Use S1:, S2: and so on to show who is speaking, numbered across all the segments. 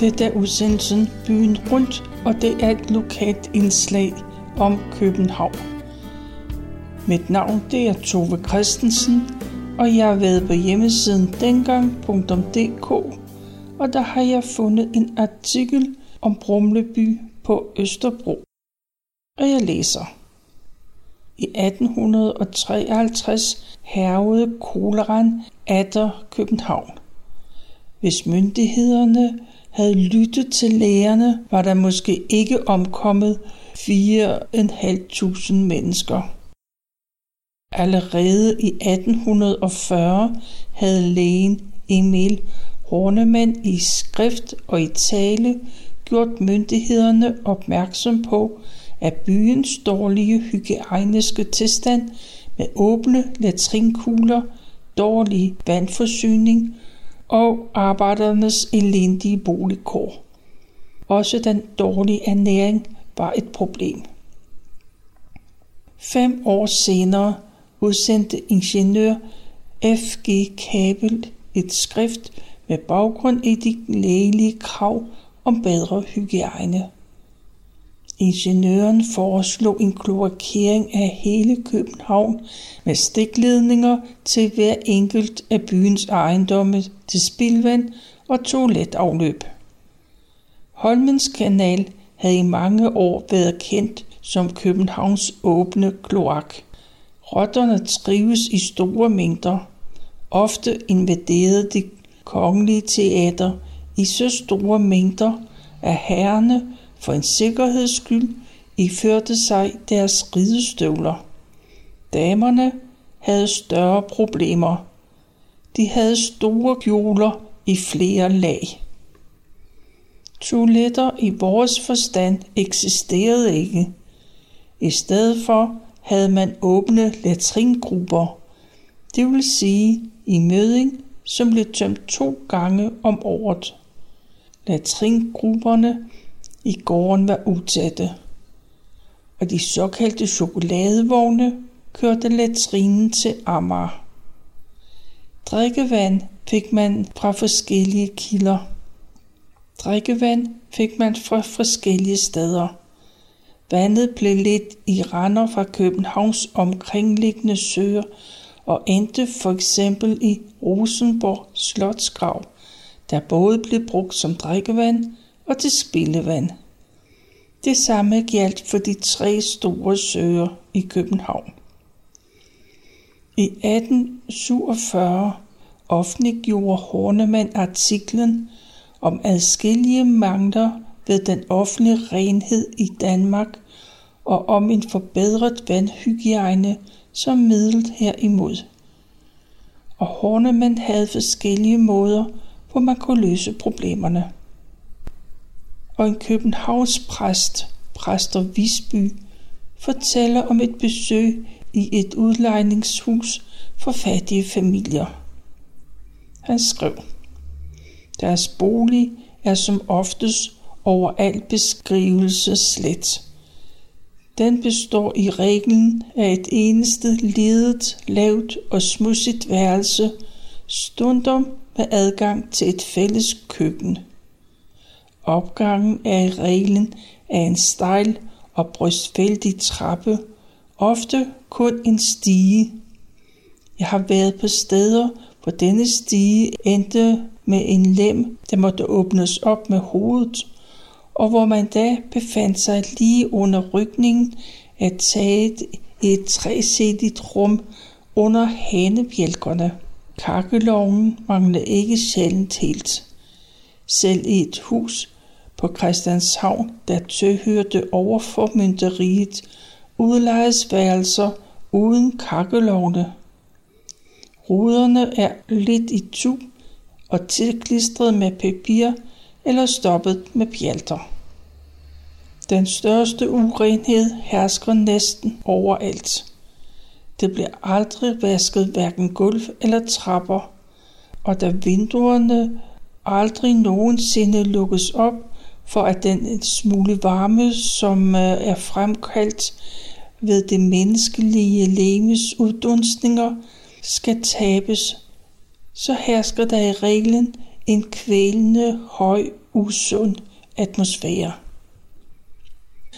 S1: Dette er udsendelsen Byen Rundt, og det er et lokalt indslag om København. Mit navn det er Tove Christensen, og jeg har været på hjemmesiden dengang.dk, og der har jeg fundet en artikel om Brumleby på Østerbro. Og jeg læser. I 1853 hervede koleran atter København. Hvis myndighederne havde lyttet til lægerne, var der måske ikke omkommet 4.500 mennesker. Allerede i 1840 havde lægen Emil Hornemann i skrift og i tale gjort myndighederne opmærksom på, at byens dårlige hygiejniske tilstand med åbne latrinkugler, dårlig vandforsyning og arbejdernes elendige boligkår. Også den dårlige ernæring var et problem. Fem år senere udsendte ingeniør F.G. Kabel et skrift med baggrund i de lægelige krav om bedre hygiejne. Ingeniøren foreslog en kloakering af hele København med stikledninger til hver enkelt af byens ejendomme til spildvand og toiletafløb. Holmens kanal havde i mange år været kendt som Københavns åbne kloak. Rotterne trives i store mængder. Ofte invaderede det kongelige teater i så store mængder, at herrerne for en sikkerheds skyld iførte sig deres ridestøvler. Damerne havde større problemer. De havde store kjoler i flere lag. Toiletter i vores forstand eksisterede ikke. I stedet for havde man åbne latringrupper, det vil sige i møding, som blev tømt to gange om året. Latringrupperne i gården var utætte, og de såkaldte chokoladevogne kørte latrinen til Amager. Drikkevand fik man fra forskellige kilder. Drikkevand fik man fra forskellige steder. Vandet blev lidt i render fra Københavns omkringliggende søer og endte for eksempel i Rosenborg Slotsgrav, der både blev brugt som drikkevand og til spildevand. Det samme gjaldt for de tre store søer i København. I 1847 offentliggjorde Hornemann artiklen om adskillige mangler ved den offentlige renhed i Danmark og om en forbedret vandhygiejne som middel herimod. Og Hornemann havde forskellige måder, hvor man kunne løse problemerne og en Københavns præst, præster Visby, fortæller om et besøg i et udlejningshus for fattige familier. Han skrev, Deres bolig er som oftest overalt beskrivelse slet. Den består i reglen af et eneste ledet, lavt og smudsigt værelse, stundom med adgang til et fælles køkken – Opgangen er i reglen af en stejl og brystfældig trappe, ofte kun en stige. Jeg har været på steder, hvor denne stige endte med en lem, der måtte åbnes op med hovedet, og hvor man da befandt sig lige under rygningen af taget i et træsædigt rum under hanebjælkerne. Kakkeloven manglede ikke sjældent helt. Selv i et hus på Christianshavn, der tilhørte overformynderiet, udlejes værelser uden kakkelovne. Ruderne er lidt i tu og tilklistret med papir eller stoppet med pjalter. Den største urenhed hersker næsten overalt. Det bliver aldrig vasket hverken gulv eller trapper, og da vinduerne aldrig nogensinde lukkes op, for at den smule varme, som øh, er fremkaldt ved det menneskelige lemes uddunstninger, skal tabes, så hersker der i reglen en kvælende høj usund atmosfære.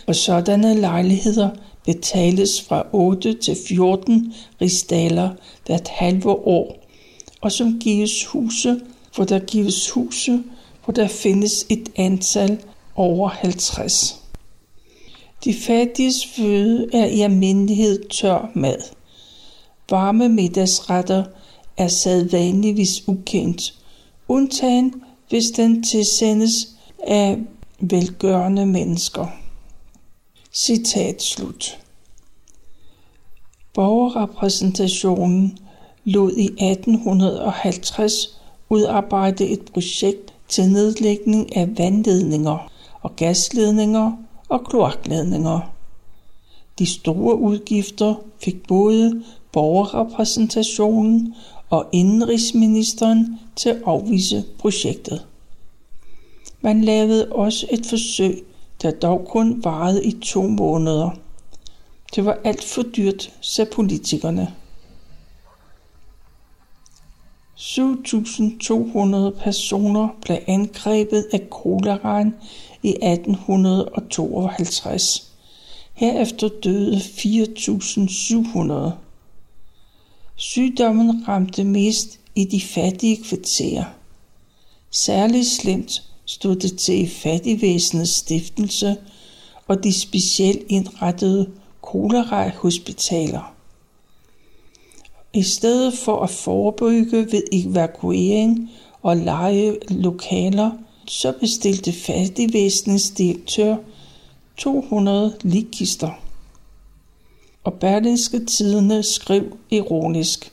S1: Og sådanne lejligheder betales fra 8 til 14 rigsdaler hvert halve år, og som gives huse, hvor der gives huse, hvor der findes et antal over 50. De fattiges føde er i almindelighed tør mad. Varme middagsretter er sædvanligvis ukendt, undtagen hvis den tilsendes af velgørende mennesker. Citat slut. Borgerrepræsentationen lod i 1850 udarbejde et projekt til nedlægning af vandledninger og gasledninger og kloakledninger. De store udgifter fik både borgerrepræsentationen og indrigsministeren til at afvise projektet. Man lavede også et forsøg, der dog kun varede i to måneder. Det var alt for dyrt, sagde politikerne. 7.200 personer blev angrebet af koleraen i 1852. Herefter døde 4.700. Sygdommen ramte mest i de fattige kvarterer. Særligt slemt stod det til i fattigvæsenets stiftelse og de specielt indrettede kolerahospitaler. I stedet for at forebygge ved evakuering og lege lokaler, så bestilte fattigvæsenets direktør 200 ligkister. Og Berlingske Tidene skrev ironisk,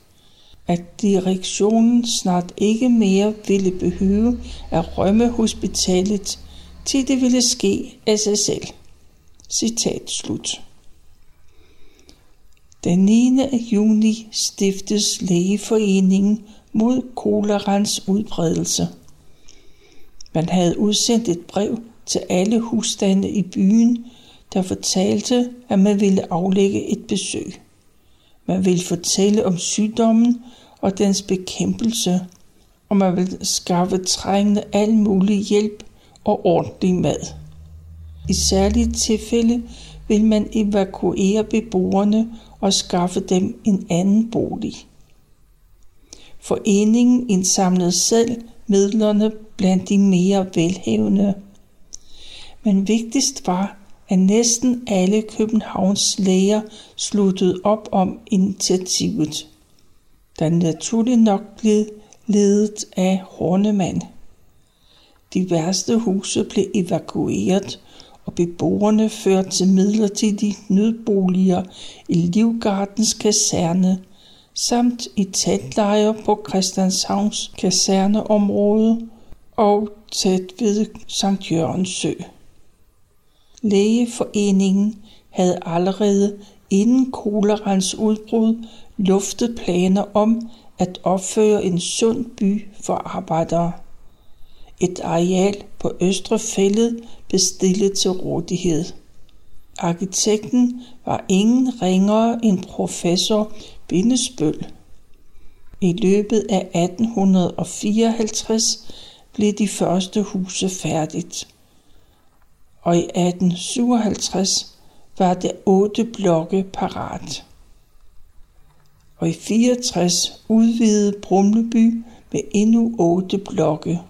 S1: at direktionen snart ikke mere ville behøve at rømme hospitalet, til det ville ske af sig selv. Citat slut. Den 9. juni stiftes Lægeforeningen mod kolerans udbredelse. Man havde udsendt et brev til alle husstande i byen, der fortalte, at man ville aflægge et besøg. Man ville fortælle om sygdommen og dens bekæmpelse, og man ville skaffe trængende al mulig hjælp og ordentlig mad. I særlige tilfælde vil man evakuere beboerne og skaffe dem en anden bolig. Foreningen indsamlede selv midlerne blandt de mere velhavende. Men vigtigst var, at næsten alle Københavns læger sluttede op om initiativet. Der naturligt nok blev ledet af Hornemann. De værste huse blev evakueret, og beboerne ført til midlertidige nødboliger i Livgardens kaserne, samt i tætlejre på Christianshavns kaserneområde og tæt ved Sankt Jørgens Sø. Lægeforeningen havde allerede inden kolerans udbrud luftet planer om at opføre en sund by for arbejdere. Et areal på Østre Fællet bestillet til rådighed. Arkitekten var ingen ringere end professor Bindesbøl. I løbet af 1854 blev de første huse færdigt, og i 1857 var der otte blokke parat. Og i 64 udvidede Brumleby med endnu otte blokke.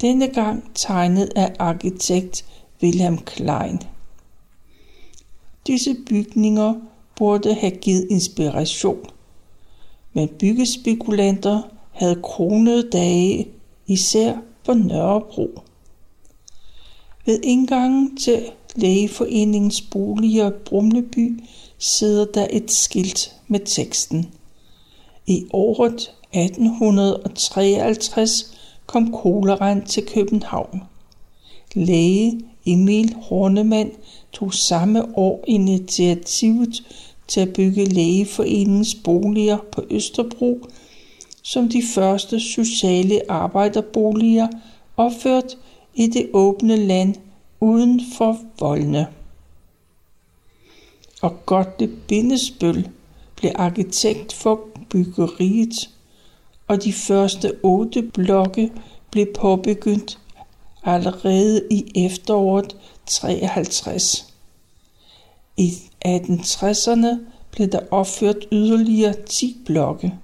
S1: Denne gang tegnet af arkitekt Wilhelm Klein. Disse bygninger burde have givet inspiration, men byggespekulanter havde kronede dage, især på Nørrebro. Ved indgangen til Lægeforeningens boliger Brumleby sidder der et skilt med teksten. I året 1853 kom koleraen til København. Læge Emil Hornemann tog samme år initiativet til at bygge lægeforeningens boliger på Østerbro, som de første sociale arbejderboliger opført i det åbne land uden for voldene. Og Gottlieb Bindesbøl blev arkitekt for byggeriet, og de første otte blokke blev påbegyndt allerede i efteråret 53. I 1860'erne blev der opført yderligere 10 blokke.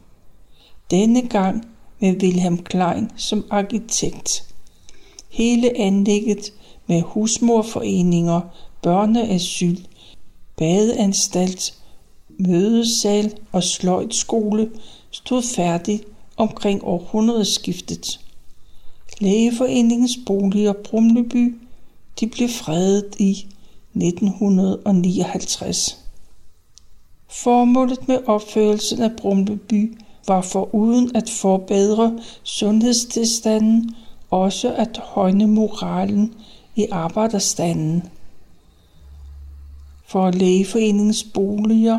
S1: Denne gang med Wilhelm Klein som arkitekt. Hele anlægget med husmorforeninger, børneasyl, badeanstalt, mødesal og sløjtskole stod færdig omkring århundredeskiftet. Lægeforeningens boliger Brumleby de blev fredet i 1959. Formålet med opførelsen af Brumleby var for uden at forbedre sundhedstilstanden også at højne moralen i arbejderstanden. For lægeforeningens boliger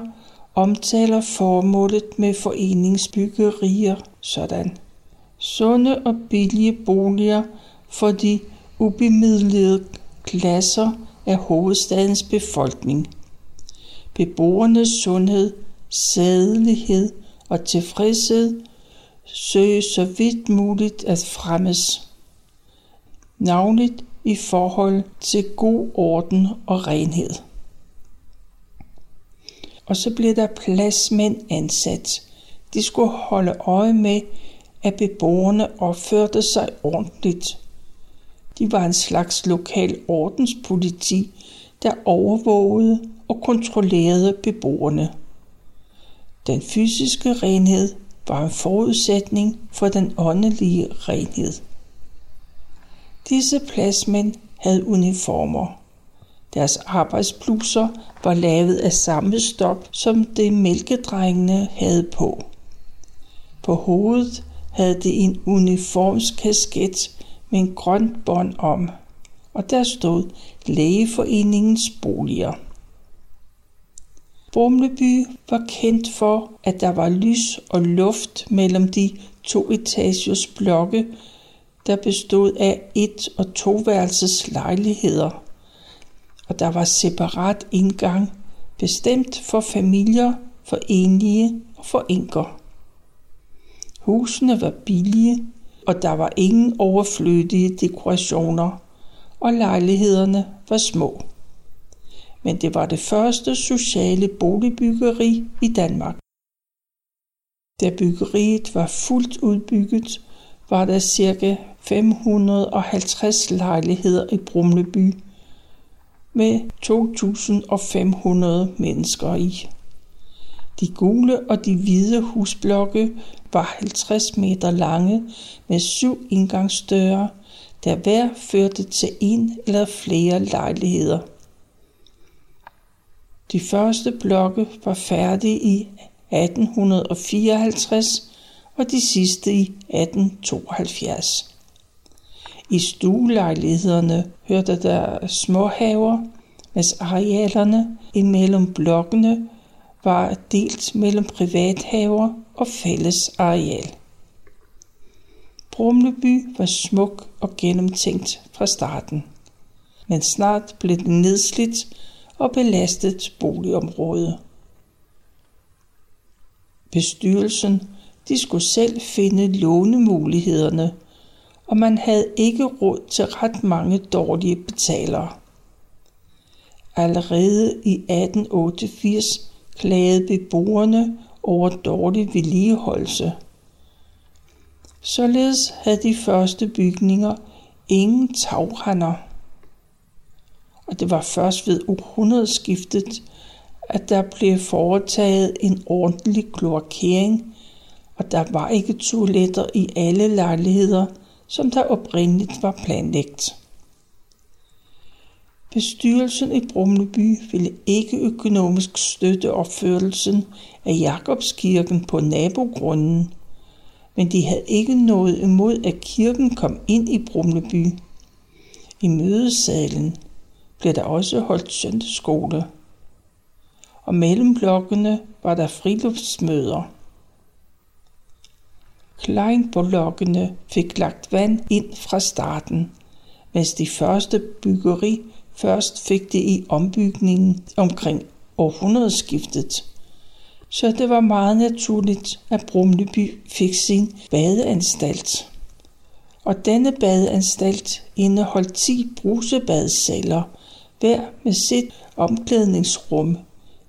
S1: omtaler formålet med foreningsbyggerier sådan. Sunde og billige boliger for de ubemidlede klasser af hovedstadens befolkning. Beboernes sundhed, sædelighed og tilfredshed søges så vidt muligt at fremmes. Navnligt i forhold til god orden og renhed. Og så bliver der pladsmænd ansat. De skulle holde øje med, at beboerne opførte sig ordentligt. De var en slags lokal ordenspoliti, der overvågede og kontrollerede beboerne. Den fysiske renhed var en forudsætning for den åndelige renhed. Disse pladsmænd havde uniformer. Deres arbejdsbluser var lavet af samme stof, som det mælkedrengene havde på. På hovedet havde det en uniformskasket med en grøn bånd om, og der stod Lægeforeningens boliger. Brumleby var kendt for, at der var lys og luft mellem de to etagers blokke, der bestod af et- og toværelses lejligheder. Og der var separat indgang, bestemt for familier, for enlige og for enker. Husene var billige, og der var ingen overflødige dekorationer, og lejlighederne var små men det var det første sociale boligbyggeri i Danmark. Da byggeriet var fuldt udbygget, var der ca. 550 lejligheder i Brumleby med 2.500 mennesker i. De gule og de hvide husblokke var 50 meter lange med syv indgangsdøre, der hver førte til en eller flere lejligheder. De første blokke var færdige i 1854 og de sidste i 1872. I stuelejlighederne hørte der småhaver, mens arealerne imellem blokkene var delt mellem privathaver og fælles areal. Brumleby var smuk og gennemtænkt fra starten, men snart blev den nedslidt og belastet boligområde. Bestyrelsen de skulle selv finde lånemulighederne, og man havde ikke råd til ret mange dårlige betalere. Allerede i 1888 klagede beboerne over dårlig vedligeholdelse. Således havde de første bygninger ingen tagrender og det var først ved århundredeskiftet, at der blev foretaget en ordentlig kloakering, og der var ikke toiletter i alle lejligheder, som der oprindeligt var planlagt. Bestyrelsen i Brumleby ville ikke økonomisk støtte opførelsen af Jakobskirken på nabogrunden, men de havde ikke noget imod, at kirken kom ind i Brumleby. I mødesalen blev der også holdt søndagsskole. Og mellem blokkene var der friluftsmøder. Kleinbolokkene fik lagt vand ind fra starten, mens de første byggeri først fik det i ombygningen omkring århundredeskiftet. Så det var meget naturligt, at Brumleby fik sin badeanstalt. og denne badeanstalt indeholdt 10 brusebadsceller, hver med sit omklædningsrum,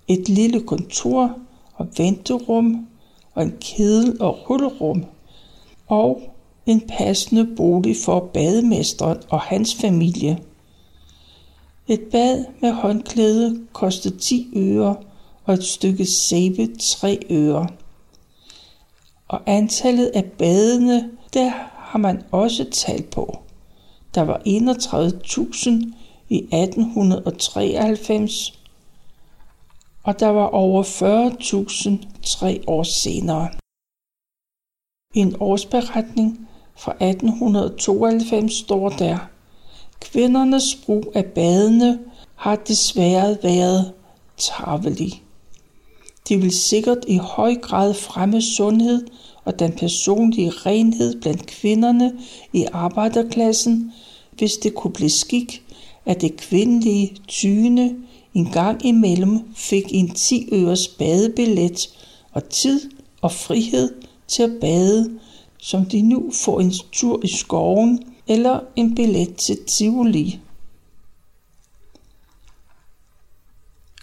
S1: et lille kontor og venterum og en kedel- og rullerum, og en passende bolig for bademesteren og hans familie. Et bad med håndklæde kostede 10 øre, og et stykke sæbe 3 øre. Og antallet af badende, der har man også talt på. Der var 31.000 i 1893, og der var over 40.000 tre år senere. I en årsberetning fra 1892 står der, Kvindernes brug af badene har desværre været tarvelig. De vil sikkert i høj grad fremme sundhed og den personlige renhed blandt kvinderne i arbejderklassen, hvis det kunne blive skik, at det kvindelige tyne en gang imellem fik en 10 øres badebillet og tid og frihed til at bade, som de nu får en tur i skoven eller en billet til Tivoli.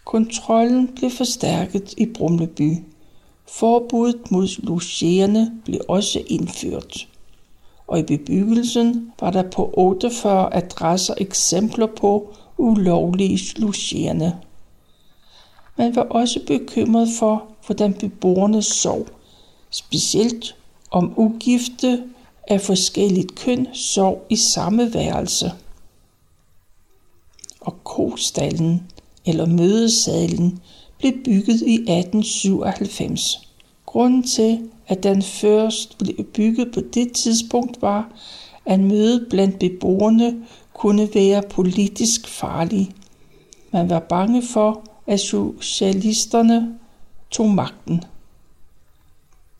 S1: Kontrollen blev forstærket i Brumleby. Forbuddet mod logerende blev også indført. Og i bebyggelsen var der på 48 adresser eksempler på ulovlige logerende. Man var også bekymret for, hvordan beboerne sov, specielt om ugifte af forskelligt køn sov i samme værelse. Og kostallen eller mødesalen blev bygget i 1897. Grunden til, at den først blev bygget på det tidspunkt var, at mødet blandt beboerne kunne være politisk farlig. Man var bange for, at socialisterne tog magten.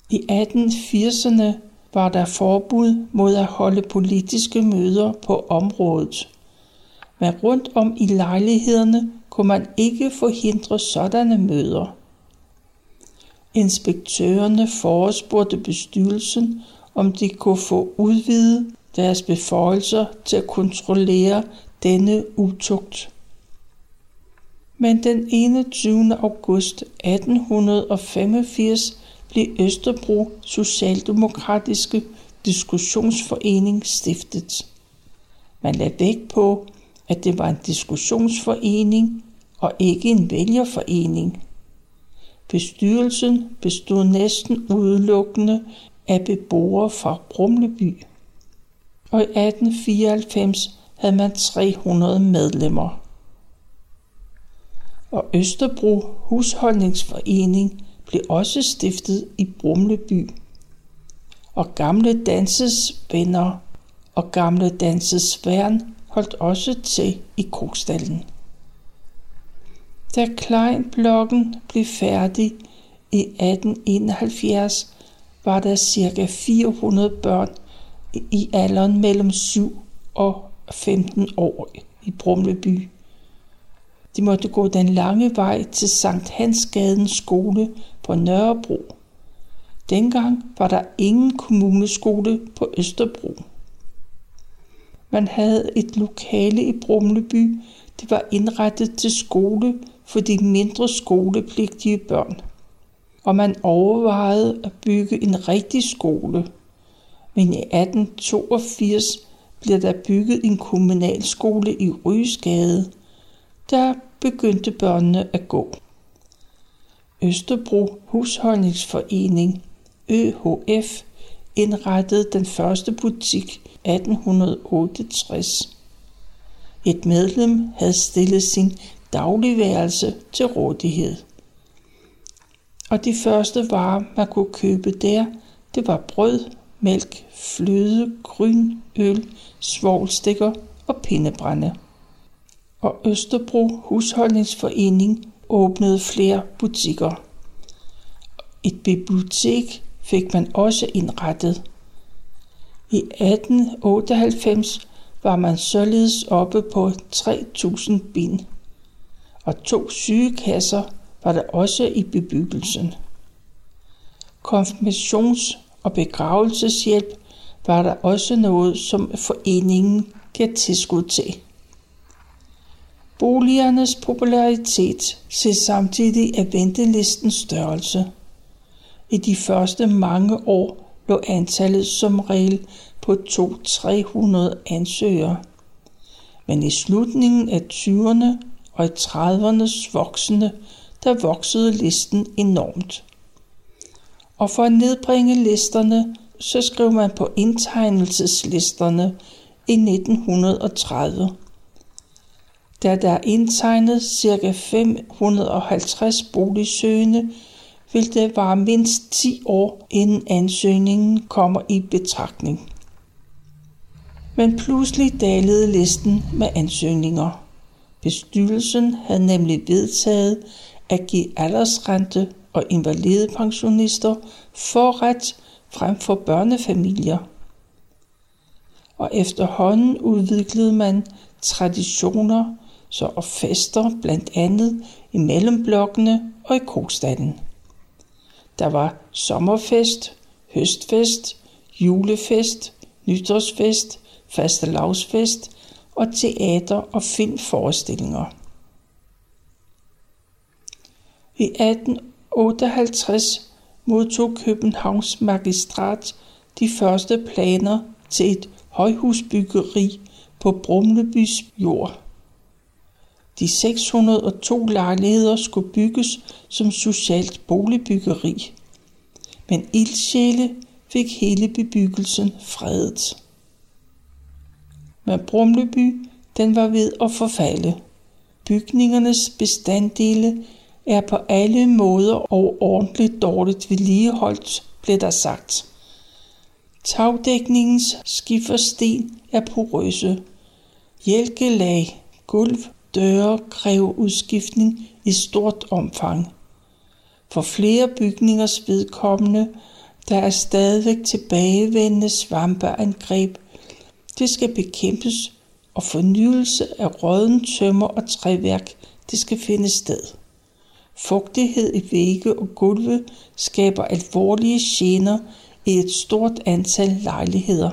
S1: I 1880'erne var der forbud mod at holde politiske møder på området. Men rundt om i lejlighederne kunne man ikke forhindre sådanne møder. Inspektørerne forespurgte bestyrelsen, om de kunne få udvidet deres beføjelser til at kontrollere denne utugt. Men den 21. august 1885 blev Østerbro Socialdemokratiske Diskussionsforening stiftet. Man lagde vægt på, at det var en diskussionsforening og ikke en vælgerforening. Bestyrelsen bestod næsten udelukkende af beboere fra Brumleby. Og i 1894 havde man 300 medlemmer. Og Østerbro Husholdningsforening blev også stiftet i Brumleby. Og gamle danses venner og gamle danses værn holdt også til i Krogstallen. Da Kleinblokken blev færdig i 1871, var der ca. 400 børn i alderen mellem 7 og 15 år i Brumleby. De måtte gå den lange vej til Sankt Hansgadens skole på Nørrebro. Dengang var der ingen kommuneskole på Østerbro. Man havde et lokale i Brumleby, det var indrettet til skole for de mindre skolepligtige børn. Og man overvejede at bygge en rigtig skole. Men i 1882 blev der bygget en kommunalskole i Rysgade. Der begyndte børnene at gå. Østerbro Husholdningsforening, ØHF, indrettede den første butik 1868. Et medlem havde stillet sin dagligværelse til rådighed. Og de første varer, man kunne købe der, det var brød, mælk, fløde, gryn, øl, svovlstikker og pindebrænde. Og Østerbro Husholdningsforening åbnede flere butikker. Et bibliotek fik man også indrettet. I 1898 var man således oppe på 3000 bind, og to sygekasser var der også i bebyggelsen. Konfirmations- og begravelseshjælp var der også noget, som foreningen gav tilskud til. Boligernes popularitet ses samtidig af ventelistens størrelse. I de første mange år lå antallet som regel på 200-300 ansøgere. Men i slutningen af 20'erne og i 30'ernes voksende, der voksede listen enormt. Og for at nedbringe listerne, så skrev man på indtegnelseslisterne i 1930. Da der er indtegnet ca. 550 boligsøgende, vil det vare mindst 10 år, inden ansøgningen kommer i betragtning. Men pludselig dalede listen med ansøgninger. Bestyrelsen havde nemlig vedtaget at give aldersrente og invalidepensionister forret frem for børnefamilier. Og efterhånden udviklede man traditioner så og fester blandt andet i mellemblokkene og i kogstaden. Der var sommerfest, høstfest, julefest, nytårsfest, fastelavsfest og teater- og filmforestillinger. I 1858 modtog Københavns magistrat de første planer til et højhusbyggeri på Brumlebys jord. De 602 lejligheder skulle bygges som socialt boligbyggeri, men ildsjæle fik hele bebyggelsen fredet. Men Brumleby, den var ved at forfalde. Bygningernes bestanddele er på alle måder og ordentligt dårligt vedligeholdt, blev der sagt. Tagdækningens skifersten er porøse. Hjælkelag, gulv, døre kræver udskiftning i stort omfang. For flere bygningers vedkommende, der er stadigvæk tilbagevendende svampeangreb det skal bekæmpes, og fornyelse af råden tømmer og træværk, det skal finde sted. Fugtighed i vægge og gulve skaber alvorlige gener i et stort antal lejligheder.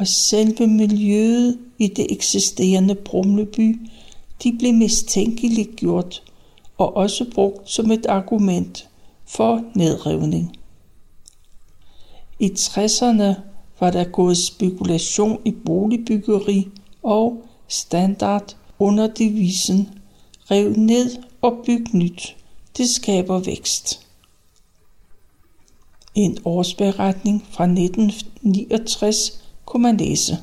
S1: Og selve miljøet i det eksisterende Brumleby, de blev mistænkeligt gjort og også brugt som et argument for nedrivning. I 60'erne var der gået spekulation i boligbyggeri og standard under devisen Rev ned og byg nyt. Det skaber vækst. En årsberetning fra 1969 kunne man læse.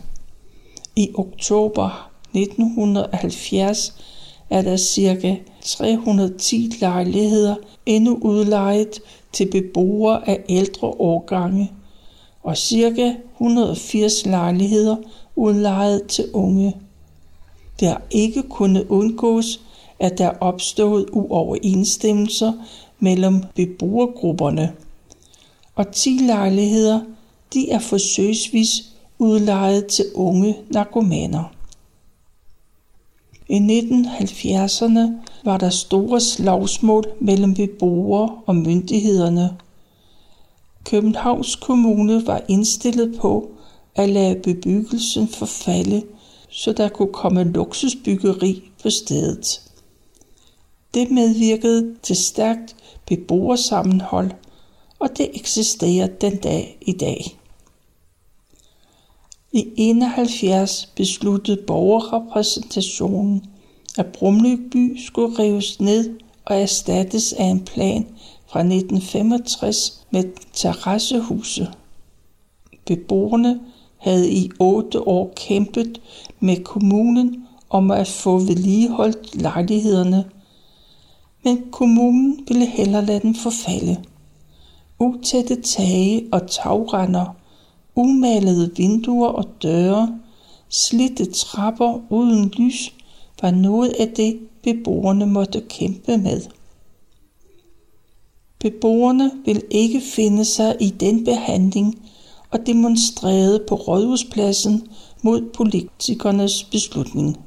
S1: I oktober 1970 er der ca. 310 lejligheder endnu udlejet til beboere af ældre årgange og ca. 180 lejligheder udlejet til unge. Det har ikke kunnet undgås, at der opstået uoverensstemmelser mellem beboergrupperne. Og 10 lejligheder, de er forsøgsvis udlejet til unge narkomaner. I 1970'erne var der store slagsmål mellem beboere og myndighederne – Københavns Kommune var indstillet på at lade bebyggelsen forfalde, så der kunne komme luksusbyggeri på stedet. Det medvirkede til stærkt beboersammenhold, og det eksisterer den dag i dag. I 71 besluttede borgerrepræsentationen, at Brumløby skulle rives ned og erstattes af en plan fra 1965 med terrassehuse. Beboerne havde i otte år kæmpet med kommunen om at få vedligeholdt lejlighederne, men kommunen ville hellere lade dem forfalde. Utætte tage og tagrender, umalede vinduer og døre, slitte trapper uden lys var noget af det, beboerne måtte kæmpe med. Beboerne vil ikke finde sig i den behandling og demonstrerede på Rådhuspladsen mod politikernes beslutning.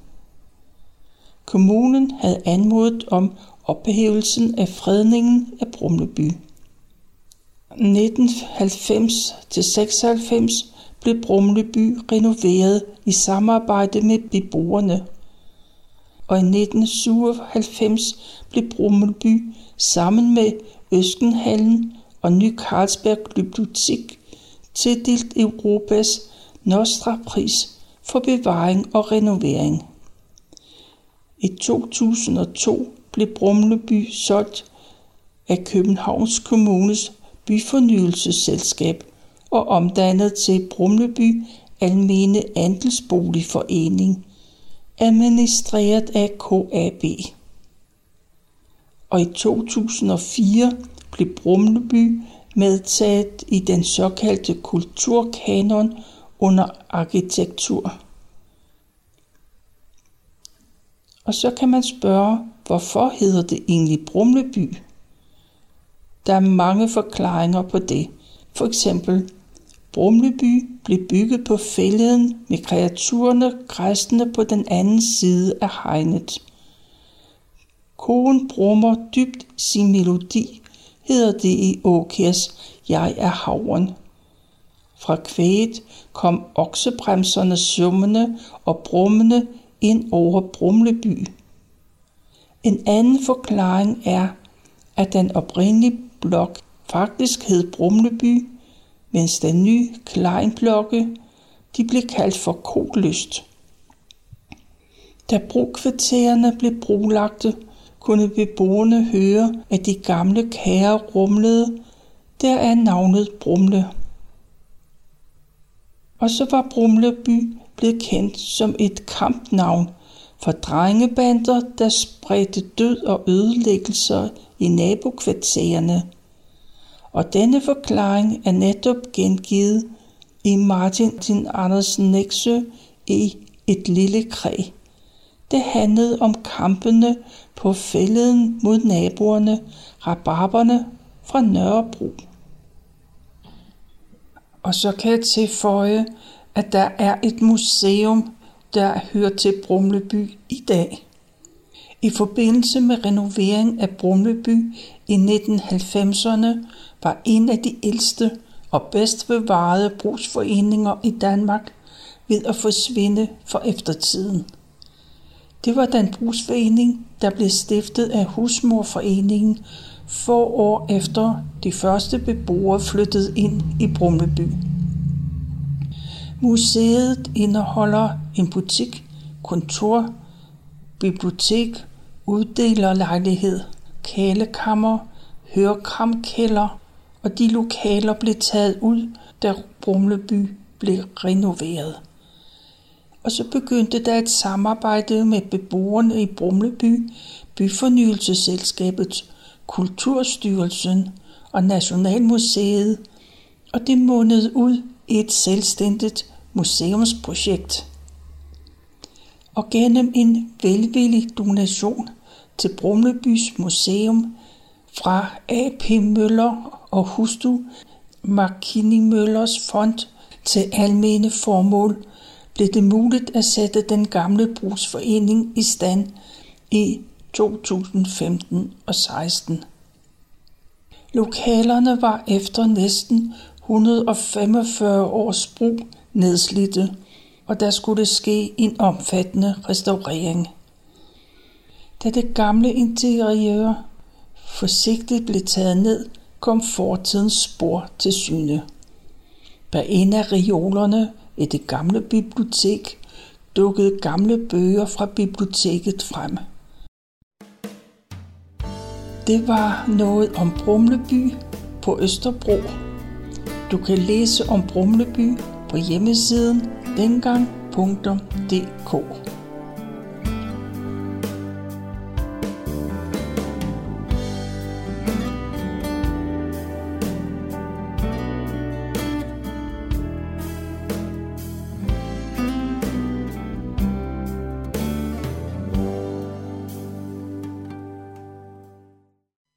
S1: Kommunen havde anmodet om ophævelsen af fredningen af Brumleby. 1990 til 96 blev Brumleby renoveret i samarbejde med beboerne. Og i 1997 blev Brumleby sammen med Øskenhallen og Ny Carlsberg Bibliotek tildelt Europas Nostra Pris for bevaring og renovering. I 2002 blev Brumleby solgt af Københavns Kommunes byfornyelsesselskab og omdannet til Brumleby Almene Andelsboligforening, administreret af KAB. Og i 2004 blev Brumleby medtaget i den såkaldte kulturkanon under arkitektur. Og så kan man spørge, hvorfor hedder det egentlig Brumleby? Der er mange forklaringer på det. For eksempel, Brumleby blev bygget på fælleden med kreaturerne græsende på den anden side af hegnet. Koen brummer dybt sin melodi, hedder det i Åkers Jeg er havren. Fra kvæget kom oksebremserne summende og brummende ind over Brumleby. En anden forklaring er, at den oprindelige blok faktisk hed Brumleby, mens den nye Kleinblokke de blev kaldt for Koløst. Da brokvartererne blev brolagte, kunne beboerne høre, at de gamle kære rumlede, der er navnet Brumle. Og så var Brumleby blevet kendt som et kampnavn for drengebander, der spredte død og ødelæggelser i nabokvartererne. Og denne forklaring er netop gengivet i Martin Tin Andersen Nexø i Et lille kræg. Det handlede om kampene på fælleden mod naboerne, rabarberne fra Nørrebro. Og så kan jeg tilføje, at der er et museum, der hører til Brumleby i dag. I forbindelse med renovering af Brumleby i 1990'erne var en af de ældste og bedst bevarede brugsforeninger i Danmark ved at forsvinde for eftertiden. Det var den brugsforening, der blev stiftet af Husmorforeningen få år efter de første beboere flyttede ind i Brumleby. Museet indeholder en butik, kontor, bibliotek, uddelerlejlighed, kælekammer, hørekramkælder, og de lokaler blev taget ud, da Brumleby blev renoveret. Og så begyndte der et samarbejde med beboerne i Brumleby, Byfornyelsesselskabet, Kulturstyrelsen og Nationalmuseet, og det mundede ud i et selvstændigt museumsprojekt. Og gennem en velvillig donation til Brumlebys Museum fra A.P. Møller og hustru Markini Møllers fond til almene formål blev det muligt at sætte den gamle brugsforening i stand i 2015 og 16. Lokalerne var efter næsten 145 års brug nedslidte, og der skulle ske en omfattende restaurering. Da det gamle interiør forsigtigt blev taget ned, kom fortidens spor til syne. Bag en af reolerne i det gamle bibliotek dukkede gamle bøger fra biblioteket frem. Det var noget om Brumleby på Østerbro. Du kan læse om Brumleby på hjemmesiden dengang.dk.